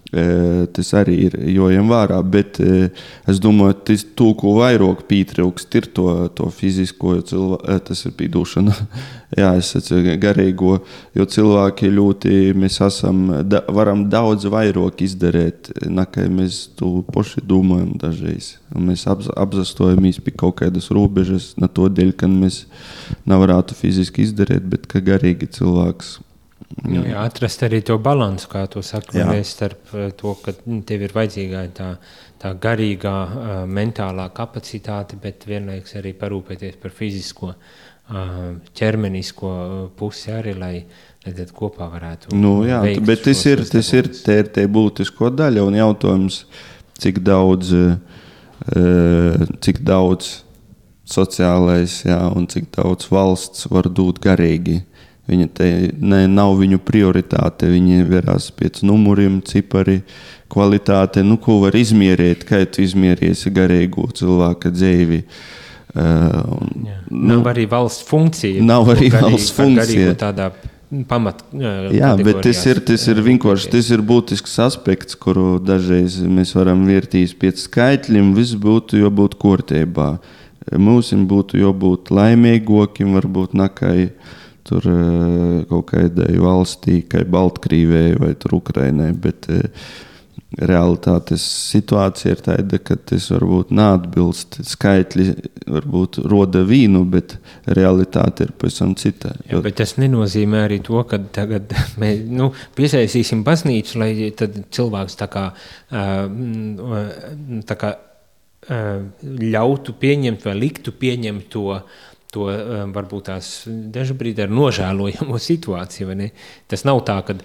Tas arī ir jojam vērā, bet es domāju, tas to, ko vairāk pietrūkst, ir to, to fizisko, jo cilvēku, tas ir pīdūšana. [laughs] Jā, es teicu garīgo, jo cilvēki ļoti, mēs esam, da, varam daudz vairāk izdarīt, nekā mēs to paši domājam dažreiz. Mēs apzastojamies pie kaut kādas robežas, ne to dēļ, ka mēs nevarētu fiziski izdarīt, bet ka garīgi cilvēks Nu, jā, atrast arī to līdzsvaru, kā tu saki, starp eh, to, ka tev ir vajadzīga tā, tā garīgā, uh, mentālā kapacitāte, bet vienlaikus arī parūpēties par fizisko, uh, ķermenisko pusi arī, lai, lai tad kopā varētu. Nu, jā, bet tas ir, tas ir te, te būtisko daļa un jautājums, cik daudz, cik daudz sociālais jā, un cik daudz valsts var dot garīgi. Viņa te ne, nav viņu prioritāte. Viņi verās pēc numuriem, cipari, kvalitāte. Nu, ko var izmērīt, kā tu izmērīsi garīgu cilvēka dzīvi. Uh, un, nu, nav arī valsts funkcija. Nav arī garīgi, valsts funkcija. Tādā pamat. Jā, bet tas ir, tas ir vienkārši tas ir būtisks aspekts, kuru dažreiz mēs varam vērtīt pēc skaitļiem. Viss būtu jābūt kārtībā. Mums būtu jābūt laimīgākiem, varbūt nakai. Uh, tur eh, kaut kādai valstī, kā Baltkrievijai vai Ukrainai. Bet, eh, Realitātes situācija ir tāda, ka tas varbūt neatbilst. Skaitļi varbūt roda vīnu, bet realitāte ir pavisam cita. Jā, bet tas nenozīmē arī to, ka tagad [laughs] mēs nu, piesaistīsim baznīcu, lai cilvēks tā kā, tā kā ļautu pieņemt vai liktu pieņemt to to um, varbūt tās dažkārt ar nožēlojamo [laughs] situāciju. Tas nav tā, ka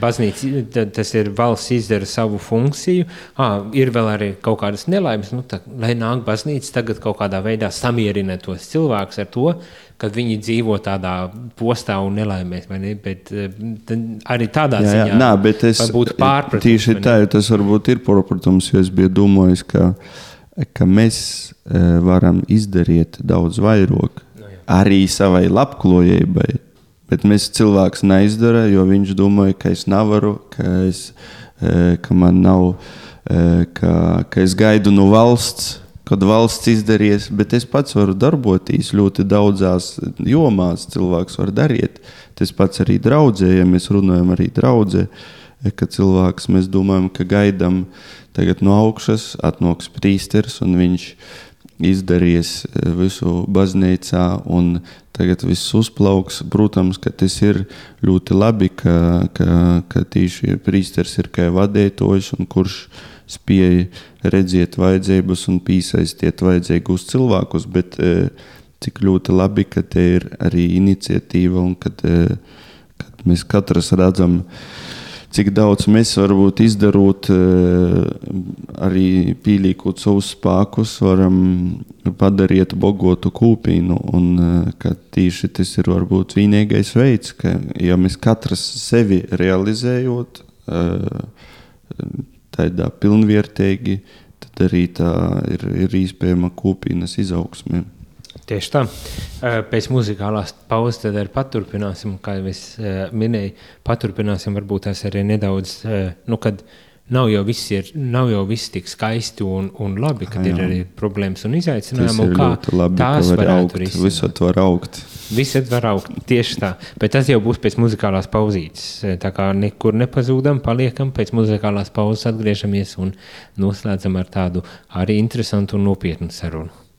baznīca, tas ir valsts izdara savu funkciju, à, ir vēl arī kaut kādas nelaimes, nu, tā, lai nāk baznīca tagad kaut kādā veidā samierina tos cilvēkus ar to, kad viņi dzīvo tādā postā un nelaimēs, ne? bet arī tādā jā, ziņā nā, bet es, būtu pārpratums. Tieši tā, tas varbūt ir protams, jo es biju domājis, ka, ka mēs varam izdarīt daudz vairāk arī savai labklājībai. Bet mēs cilvēks neizdara, jo viņš domāja, ka es nevaru, ka, es, e, ka man nav, e, ka, ka es gaidu no valsts, kad valsts izdarīs, bet es pats varu darboties ļoti daudzās jomās. Cilvēks var darīt. Tas pats arī draudzē, ja mēs runājam arī draudzē, e, ka cilvēks mēs domājam, ka gaidām tagad no augšas atnāks prīsteris un viņš ir izdarījis eh, visu baznīcā, un tagad viss uzplauks. Protams, ka tas ir ļoti labi, ka, ka, ka tieši priesteris ir kā vadītājs, kurš spēj redzēt vajadzības un piesaistīt vajadzīgus cilvēkus, bet eh, cik ļoti labi, ka te ir arī iniciatīva un kad, eh, kad mēs katrs redzam, uh, cik daudz mēs varbūt izdarot, eh, arī pīlīkot savus spēkus, varam padarīt bogotu kūpīnu. Un eh, ka tieši tas ir varbūt vienīgais veids, ka ja mēs katrs sevi realizējot eh, tādā pilnvērtīgi, tad arī tā ir, ir iespējama kūpīnas izaugsme. Tieši tā. Pēc muzikālās pauzes tad arī paturpināsim, kā jau es minēju, paturpināsim varbūt tās arī nedaudz, nu, kad nav jau viss, ir, nav jau viss tik skaisti un, un labi, kad jā. ir arī problēmas un izaicinājumi. Un kā labi, tās var varētu risināt. Visat var augt. Visat var augt, tieši tā. Bet tas jau būs pēc muzikālās pauzītes. Tā kā nekur nepazūdam, paliekam, pēc muzikālās pauzes atgriežamies un noslēdzam ar tādu arī interesantu un nopietnu sarunu.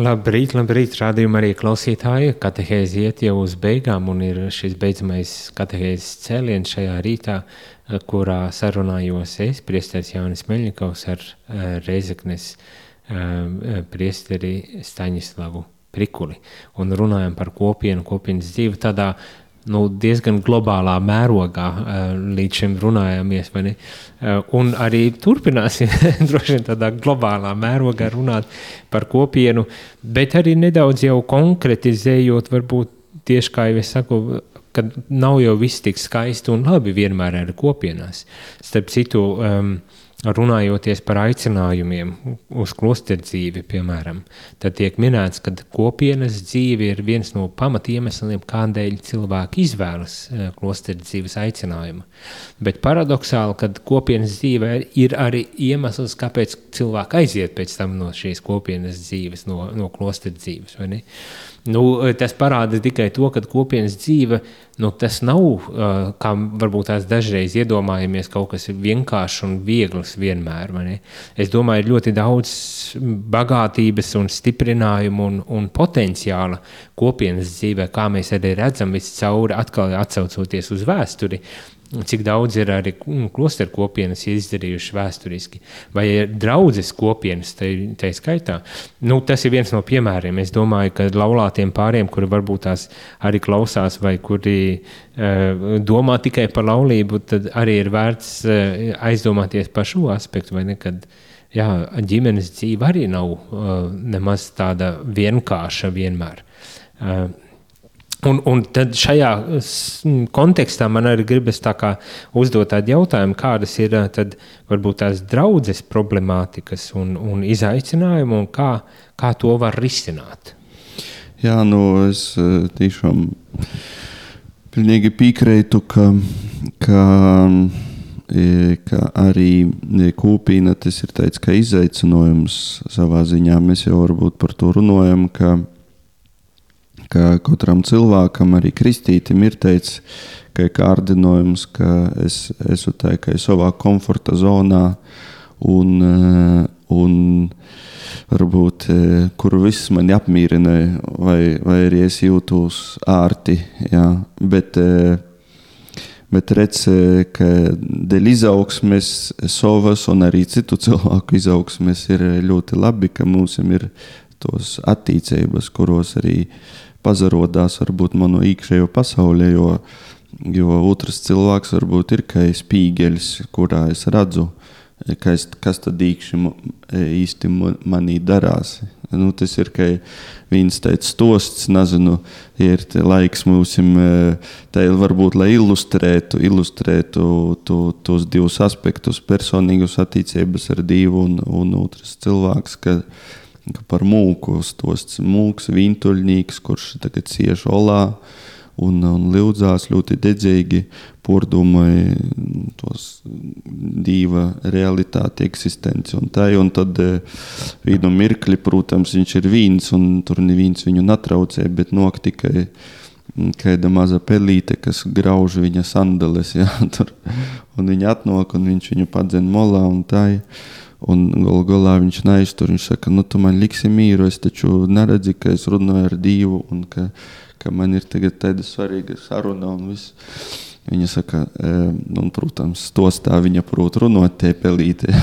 Labrīt, labrīt, rādījumā arī klausītāji. Katehēzi iet jau uz beigām, un ir šis beidzamais katehēzes cēliens šajā rītā, eh, kurā sarunājos es, priesteris Jānis Meļņikovs ar uh, Reizeknes uh, priesteri Staņislavu Prikuli. Un runājam par kopienu, kopienas dzīvi tādā nu, diezgan globālā mērogā uh, līdz šim ne? Uh, un arī turpināsim [laughs] droši vien tādā globālā mērogā runāt par kopienu, bet arī nedaudz jau konkretizējot, varbūt tieši kā jau es saku, ka nav jau viss tik skaisti un labi vienmēr ar kopienās. Starp citu, um, runājoties par aicinājumiem uz klosteru dzīvi, piemēram, tad tiek minēts, ka kopienas dzīve ir viens no pamatiemesliem, kādēļ cilvēki izvēlas eh, klosteru dzīves aicinājumu. Bet paradoxāli, ka kopienas dzīve ir arī iemesls, kāpēc cilvēki aiziet pēc tam no šīs kopienas dzīves, no, no klosteru dzīves. Nu, tas parāda tikai to, ka kopienas dzīve nu, tas nav, uh, kā varbūt tās dažreiz iedomājamies, kaut kas vienkāršs un viegls vienmēr. Es domāju, ir ļoti daudz bagātības un stiprinājumu un, un potenciāla kopienas dzīvē, kā mēs arī redzam viscauri, atkal atcaucoties uz vēsturi. Cik daudz ir arī klosteru kopienas izdarījušas vēsturiski, vai ir draudzes kopienas, tā skaitā. Nu, tas ir viens no piemēriem. Es domāju, ka laulātiem pāriem, kuri varbūt tās arī klausās, vai kuri uh, domā tikai par laulību, tad arī ir vērts uh, aizdomāties par šo aspektu, jā, ģimenes dzīve arī nav uh, nemaz tāda vienkārša vienmēr. Uh, Un, un tad šajā kontekstā man arī gribas uzdot tādu jautājumu, kādas ir tad, varbūt tās draudzes problemātikas un, un izaicinājumi, un kā, kā to var risināt. Jā, nu es tiešām pilnīgi piekrītu, ka, ka, ka arī kūpīna tas ir tāds kā izaicinājums savā ziņā. Mēs jau varbūt par to runājam, ka ka katram cilvēkam, arī kristītam, ir teicis, ka ir kārdinājums, ka es esmu tajā savā komforta zonā un, eh, un varbūt, eh, kur viss mani apmierina, vai, vai arī es jūtos ārti. Jā. Bet, eh, Bet redz, ka dēļ izaugsmes, savas un arī citu cilvēku izaugsmes ir ļoti labi, ka mums ir tos attīstības, kuros arī uh, pazarodās varbūt manu iekšējo pasauli, jo, jo otrs cilvēks varbūt ir kā spīgeļs, kurā es redzu, kas, kas tad īkšķi īsti manī darās. Nu, tas ir kā viens tāds stosts, nezinu, ir laiks mums, ir varbūt, lai ilustrētu, ilustrētu to, tos divus aspektus, personīgus attiecības ar Dievu un, un otrs cilvēks, ka, par mūku stosts. Mūks, vintuļnieks, kurš tagad cieš olā un, un lūdzās ļoti dedzīgi, pordomāja tos dieva realitāti, eksistenci un tā. Un tad vienu mirkli, protams, viņš ir vīns un tur neviens viņu natraucē, bet nok tikai kāda maza pelīte, kas grauž viņa sandeles. [laughs] Jā, tur, un viņa atnāk un viņš viņu padzen molā un tā. Un galu galā viņš neiztur. Viņš saka, nu, tu man liksi mīru, es taču neredzu, ka es runāju ar Dievu un ka, ka man ir tagad tāda svarīga saruna un viss. Viņa saka, un, protams, to stāv viņa prot runāt tie pelīti. [laughs]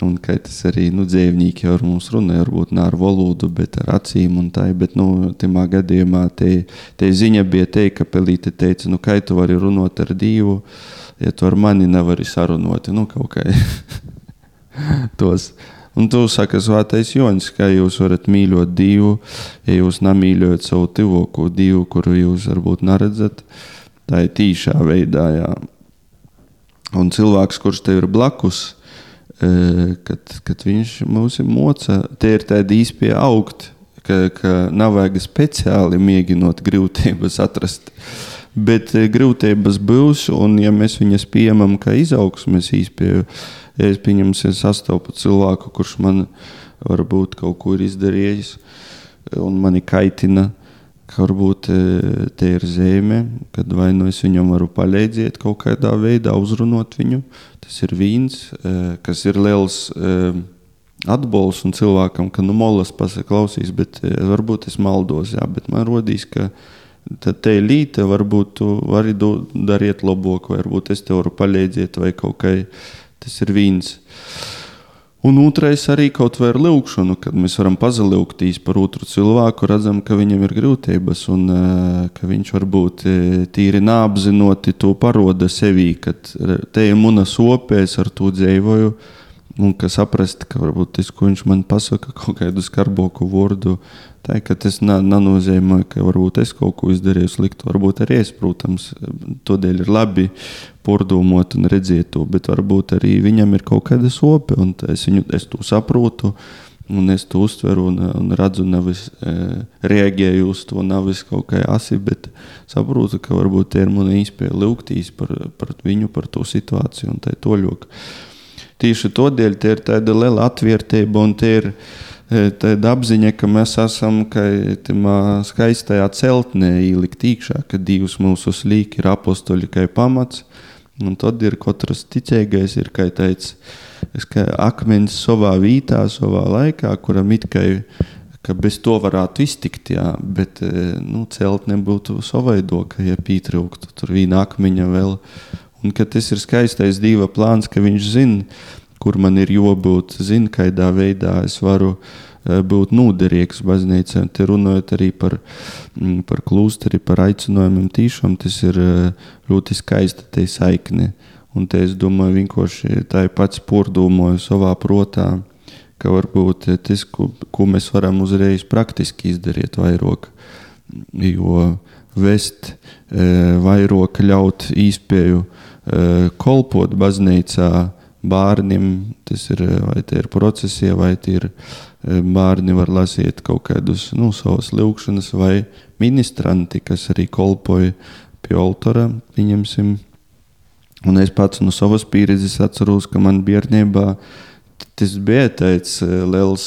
Un kā tas arī nu, dzīvnieki ar mums runāja, varbūt ne ar valodu, bet ar acīm un tā. Bet, nu, tajā gadījumā te, te ziņa bija teikt, ka pelīte teica, nu, kā tu vari runāt ar Dievu, ja tu ar mani nevari sarunot. Nu, kaut kā [laughs] tos. Un tu saki, Svētais Joņš, kā jūs varat mīlēt Dievu, ja jūs nemīļojat savu tuvāko Dievu, kuru jūs varbūt neredzat. Tā ir tīšā veidā. Jā. Un cilvēks, kurš tev ir blakus, kad, kad viņš mums ir moca, tie ir tādi īsti augt, ka, ka nav vajag speciāli mēģinot grūtības atrast. Bet grūtības būs, un ja mēs viņas pieņemam kā izaugsmes īstenībā, ja es pieņemu, ja sastopu cilvēku, kurš man varbūt kaut ko ir izdarījis, un mani kaitina, ka varbūt te ir zeme, kad vai nu es viņam varu palīdzēt kaut kādā veidā, uzrunāt viņu. Tas ir vīns, kas ir liels atbalsts un cilvēkam, ka nu molas pasaklausīs, bet varbūt es maldos, jā, bet man rodīs, ka tad te līte, varbūt tu vari darīt labāk, varbūt es tev varu palīdzēt, vai kaut kā tas ir. Uh, Un otrais arī kaut vai ar lūkšanu, kad mēs varam pazilūgtīs par otru cilvēku, redzam, ka viņam ir grūtības un eh, ka viņš varbūt eh, tīri neapzinoti to paroda sevī, kad te ir muna sopēs ar to dzīvoju. Un ka saprast, ka varbūt tas, ko viņš man pasaka, kaut kādu skarboku vārdu, tā ir, tas nenozīmē, ka varbūt es kaut ko izdarīju sliktu. Varbūt arī es, protams, tādēļ ir labi pārdomāt un redzēt to, bet varbūt arī viņam ir kaut kāda sope, un es, viņu, es to saprotu. Un es to uztveru un, un redzu, nevis e, reaģēju uz to, nevis kaut kā asi, bet saprotu, ka varbūt tie ir mani īspēja lūgtīs par, par viņu, par to situāciju un tā toļoku. Tieši tādēļ tie ir tāda liela atvērtība un tie ir tāda apziņa, ka mēs esam tajā skaistajā celtnē ielikt iekšā, ka Dievs mūsu slīk ir apostoļi kā pamats. Un tad ir katrs ticīgais, ir kā teicis, kā akmens savā vietā, savā laikā, kuram it kā ka bez to varētu iztikt, jā, bet e, nu, celtne būtu savaidoka, ja pietrūktu tur viena akmeņa vēl. Un ka tas ir skaistais Dieva plāns, ka viņš zina, kur man ir jābūt, zina, kādā veidā es varu eh, būt noderīgs baznīcā. Te runājot arī par, mm, par klūsteri, par aicinājumiem tīšām, tas ir eh, ļoti skaista te saikne. Un te es domāju, vienkārši tā ir pats pordomāju savā protā, ka varbūt tas, ko, ko mēs varam uzreiz praktiski izdarīt vairāk, jo vest eh, vairāk ļaut īspēju kolpot baznīcā, bērniem, tas ir vai tie ir procesi, vai tie ir bērni var lasīt kaut kādus nu, savus lūkšanas, vai ministranti, kas arī kolpoja pie altora, pieņemsim. Un es pats no savas pieredzes atceros, ka man bērnībā tas bija tāds liels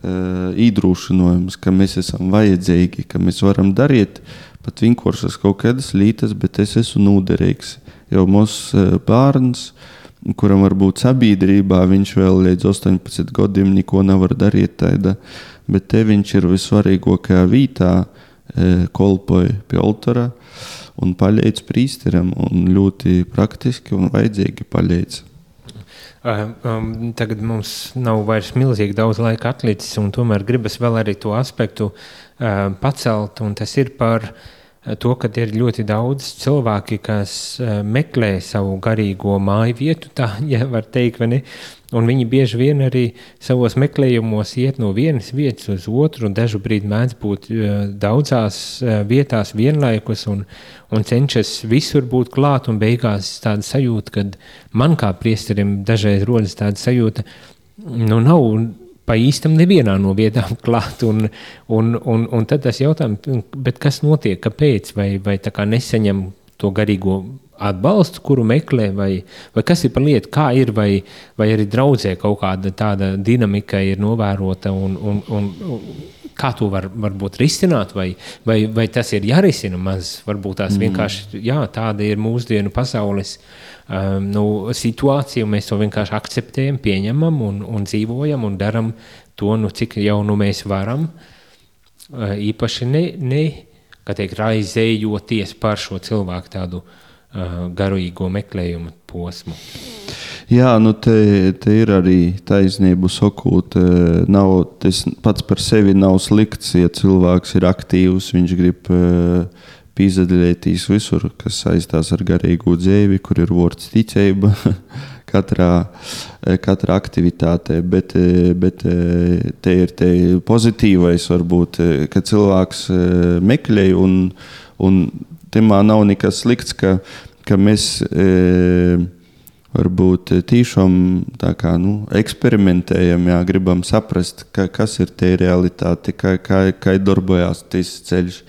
uh, iedrošinājums, ka mēs esam vajadzīgi, ka mēs varam darīt pat vienkāršas kaut kādas lietas, bet es esmu noderīgs. Jo mūsu bērns uh, kuram varbūt sabiedrībā viņš vēl līdz 18 gadiem neko nevar darīt. Taida, bet te viņš ir vissvarīgākajā vietā, e, kolpoja pie altāra un palīdz prīsteram. Ļoti praktiski un vajadzīgi palīdz. Um, tagad mums nav vairs milzīgi daudz laika atlicis, un tomēr gribas vēl arī to aspektu uh, pacelt, un tas ir par uh, to, ka ir ļoti daudz cilvēki, kas eh, meklē savu garīgo māju vietu, tā [laughs] ja var teikt, vai ne? Un viņi bieži vien arī savos meklējumos iet no vienas vietas uz otru, un dažu brīdi mēdz būt uh, daudzās uh, vietās vienlaikus, un, un cenšas visur būt klāt, un beigās tāda sajūta, ka man kā priesterim dažreiz rodas tāda sajūta, nu nav pa īstam nevienā no vietām [laughs] klāt. Un, un, un, un tad tas jautājums, kas notiek, kāpēc, vai, vai tā kā nesaņem to garīgo atbalstu, kuru meklē, vai, vai kas ir par lietu, kā ir, vai, vai arī draudzē kaut kāda tāda dinamika ir novērota, un, un, un, un kā to var, varbūt risināt, vai, vai, vai tas ir jārisina maz. Varbūt tās mm. vienkārši jā, tāda ir mūsdienu pasaules um, nu, situācija, un mēs to vienkārši akceptējam, pieņemam un, un dzīvojam un darām to, nu, cik jau nu mēs varam. Uh, īpaši ne, ne teikt, raizējoties par šo cilvēku tādu uh, garīgo meklējumu posmu. Jā, nu te, te ir arī taisnība sakot, nav, tas pats par sevi nav slikts, ja cilvēks ir aktīvs, viņš grib uh, pīzaļēties visur, kas saistās ar garīgu dzīvi, kur ir vārds ticība [laughs] katrā, katrā aktivitātē. Bet, bet te ir te pozitīvais, varbūt, ka cilvēks meklē, un, un temā nav nekas slikts, ka, ka mēs. E, varbūt tiešām kā, nu, eksperimentējam, jā, gribam saprast, ka, kas ir tie realitāte, kā, kā, kā darbojas tas ceļš.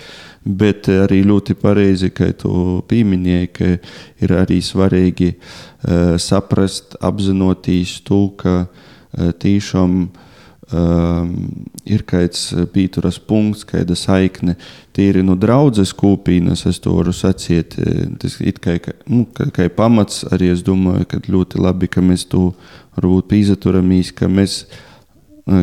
Bet arī ļoti pareizi, ka tu pieminēji, ka ir arī svarīgi uh, saprast, apzinoties to, ka uh, tiešām um, ir kāds eh, pīturas punkts, kāda saikne. Tīri no draudzes kopīnas es to varu sacīt. Eh, tas ir kā, nu, kā, kā pamats arī es domāju, ka ļoti labi, ka mēs to varbūt pīzaturamies, ka mēs eh,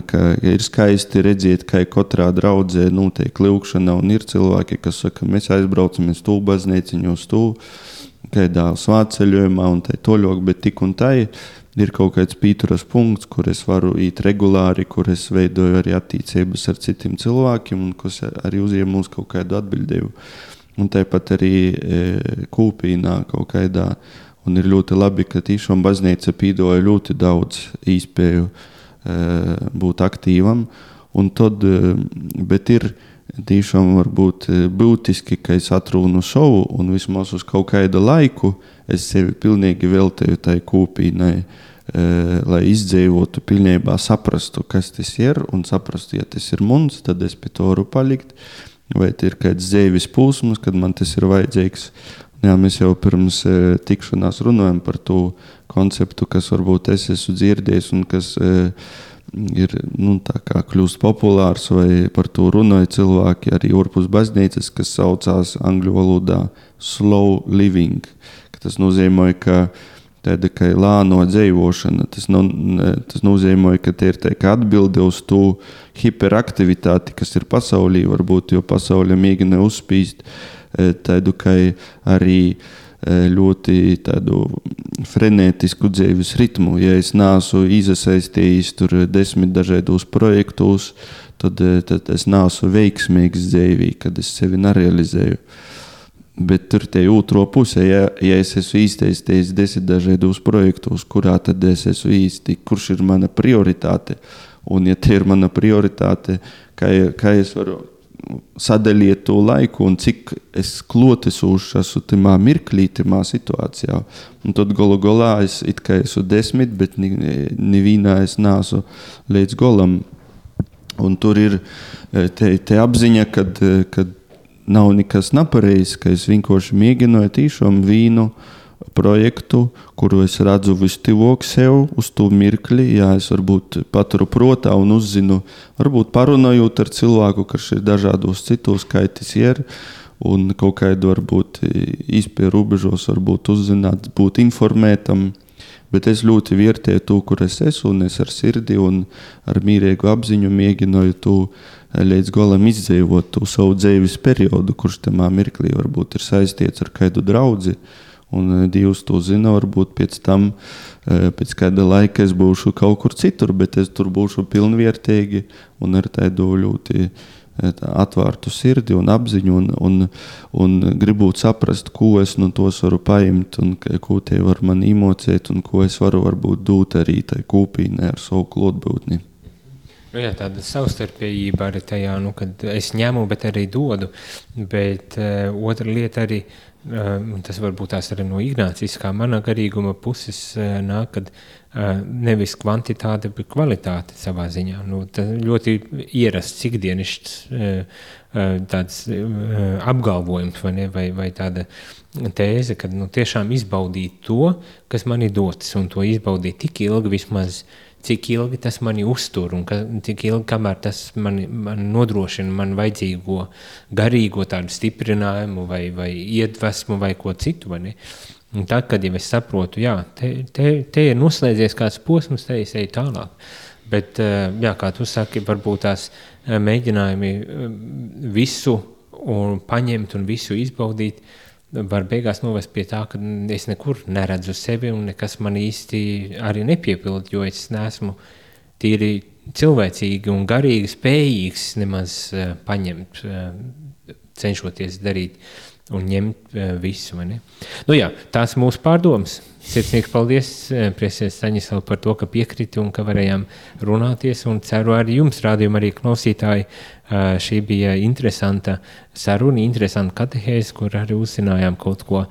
ka ir skaisti redzēt, ka katrā draudzē notiek lūkšana, un ir cilvēki, kas saka, mēs aizbraucam uz to baznīciņu, uz to kādā svētceļojumā un tā toļok, bet tik un tā ir kaut kāds pīturas punkts, kur es varu īt regulāri, kur es veidoju arī attiecības ar citiem cilvēkiem un kas arī uzņem uz kaut kādu atbildību. Un tāpat arī e, kūpīnā kaut kādā. Un ir ļoti labi, ka tiešām baznīca pīdoja ļoti daudz īspēju e, būt aktīvam. Un tad, e, bet ir tiešām varbūt e, būtiski, ka es atrunu šovu un vismaz uz kaut kādu laiku es sevi pilnīgi veltīju tai kūpīnai, lai izdzīvotu, pilnībā saprastu, kas tas ir un saprastu, ja tas ir mums, tad es pie to varu palikt. Vai ir kāds dzīves posms, kad man tas ir vajadzīgs. Jā, mēs jau pirms e, tikšanās runājam par to konceptu, kas varbūt es esmu dzirdējis un kas e, ir nu, kļūst populārs, vai par to runāja cilvēki arī ārpus baznīcas, kas saucās angļu valodā slow living. Tas nozīmē, ka tāda kā lāno dzīvošana, tas, no, tas nozīmē, ka tie ir atbildi uz to hiperaktivitāti, kas ir pasaulī, varbūt, jo pasaulē mēģina uzspīst e, tādu kā arī e, ļoti tādu frenētisku dzīves ritmu. Ja es neesmu iesaistījies tur desmit dažādos projektos, tad, eh, tad es neesmu veiksmīgs dzīvī, kad es sevi nerealizēju. Bet tur ir otro pusē, ja, ja es esmu īstenībā desmit dažādos projektos, kurā tad es esmu īsti, kurš ir mana prioritāte. Un, ja tie ir mana prioritāte, kā, kā es varu sadaliet to laiku, un cik es klotesūšu esmu tajā mirklī, tajā situācijā. Un tad galu galā es it kā esmu desmit, bet nevienā es neesmu līdz galam. Un tur ir e, te, te apziņa, kad, e, kad nav nekas nepareizs, ka es vienkārši mēģināju tīšām vīnu projektu, kuru es redzu vistivāk sev uz to mirkli. Jā, es varbūt paturu prātā un uzzinu, varbūt parunājot ar cilvēku, kas ir dažādos citos skaitis ir. Un kaut kādā varbūt izpēju robežos, varbūt uzzināt, būt informētam. Bet es ļoti vērtēju to, kur es esmu, un es ar sirdi un ar mīlīgu apziņu mēģināju to līdz galam izdzīvot, to savu dzīves periodu, kurš tajā mirklī varbūt ir saistīts ar kādu draugu Un eh, Dievs to zina, varbūt pēc tam, eh, pēc kāda laika es būšu kaut kur citur, bet es tur būšu pilnvērtīgi un ar tādu ļoti eh, atvērtu sirdi un apziņu, un, un, un gribot saprast, ko es no tos varu paimt, un ko tie var man imocēt, un ko es varu varbūt dot arī tai kūpīnē ar savu klotbūtni. Nu, jā, tāda savstarpējība arī tajā, nu, kad es ņemu, bet arī dodu. Bet uh, otra lieta arī Tas varbūt tās arī no Ignāciskā manā garīguma puses nāk, kad nevis kvantitāte, bet kvalitāte savā ziņā. Nu, tas ļoti ierasts, ikdienišķs tāds apgalvojums vai, ne, vai, vai tāda tēze, ka nu, tiešām izbaudīt to, kas man ir dots, un to izbaudīt tik ilgi vismaz, cik ilgi tas mani uztur un ka, cik ilgi, kamēr tas mani, man nodrošina man vajadzīgo garīgo tādu stiprinājumu vai, vai iedvesmu vai ko citu. Vai ne? un tad, kad jau es saprotu, jā, te, te, te ir noslēdzies kāds posms, te es eju tālāk. Bet, eh, jā, kā tu saki, varbūt tās eh, mēģinājumi eh, visu un paņemt un visu izbaudīt, var beigās novest pie tā, ka es nekur neredzu sevi un nekas man īsti arī nepiepild, jo es neesmu tīri cilvēcīgi un garīgi spējīgs nemaz uh, paņemt, uh, cenšoties darīt un ņemt uh, visu. Nu, jā, tās ir mūsu pārdomas. Sirsnīgs paldies, Priesēs Saņislau, par to, ka piekriti un ka varējām runāties. Un ceru arī jums, rādījumi, arī klausītāji, šī bija interesanta saruna, interesanta katehēze, kur arī uzzinājām kaut ko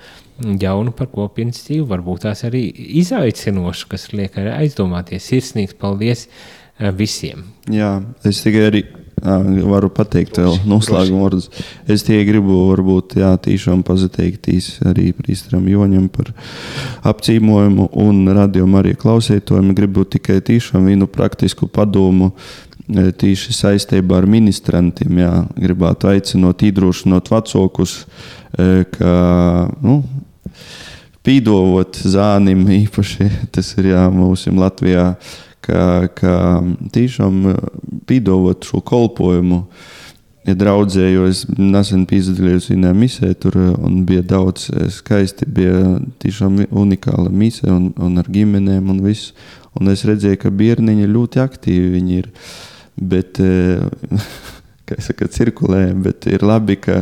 jaunu par kopienas dzīvi, varbūt tās arī izaicinošu, kas liek arī aizdomāties. Sirsnīgs paldies visiem! Jā, es tikai arī varu pateikt, vēl noslēguma vārdus. Es tikai gribu, varbūt, jā, tiešām pateikties arī Prīsteram Joņam par apcīmojumu un radiomu arī klausētojiem. Gribu tikai tiešām vienu praktisku padomu. Tīši saistībā ar ministrantiem, jā, gribētu aicinot, iedrošinot vecākus, ka nu, pīdovot zānim, īpaši [laughs] tas ir jā, mūsu Latvijā, ka, ka tiešām pīdovot šo kolpojumu. Ja draudzē, jo es nesen piedalījos vienā misē, tur un bija daudz eh, skaisti, bija tiešām unikāla mise un, un ar ģimenēm un viss. Un es redzēju, ka bērniņi ļoti aktīvi viņi ir. Bet, [laughs] kā jau saka, cirkulējam, bet ir labi, ka,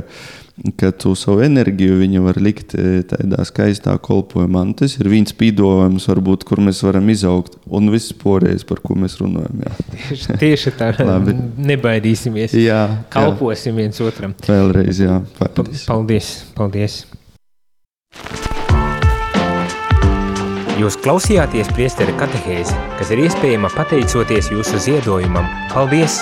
ka tu savu enerģiju viņi var likt eh, tādā skaistā kolpojumā. Un tas ir viens pīdojums, varbūt, kur mēs varam izaugt. Un viss pārējais, par ko mēs runājam. Jā, [laughs] Tieši, tieši tā, nebaidīsimies. jā, jā. Kalposim viens otram. vēlreiz. Jā, Pa- paldies. Paldies! paldies. Jūs klausījāties priesteru katehēzi, kas ir iespējama pateicoties jūsu ziedojumam. Paldies!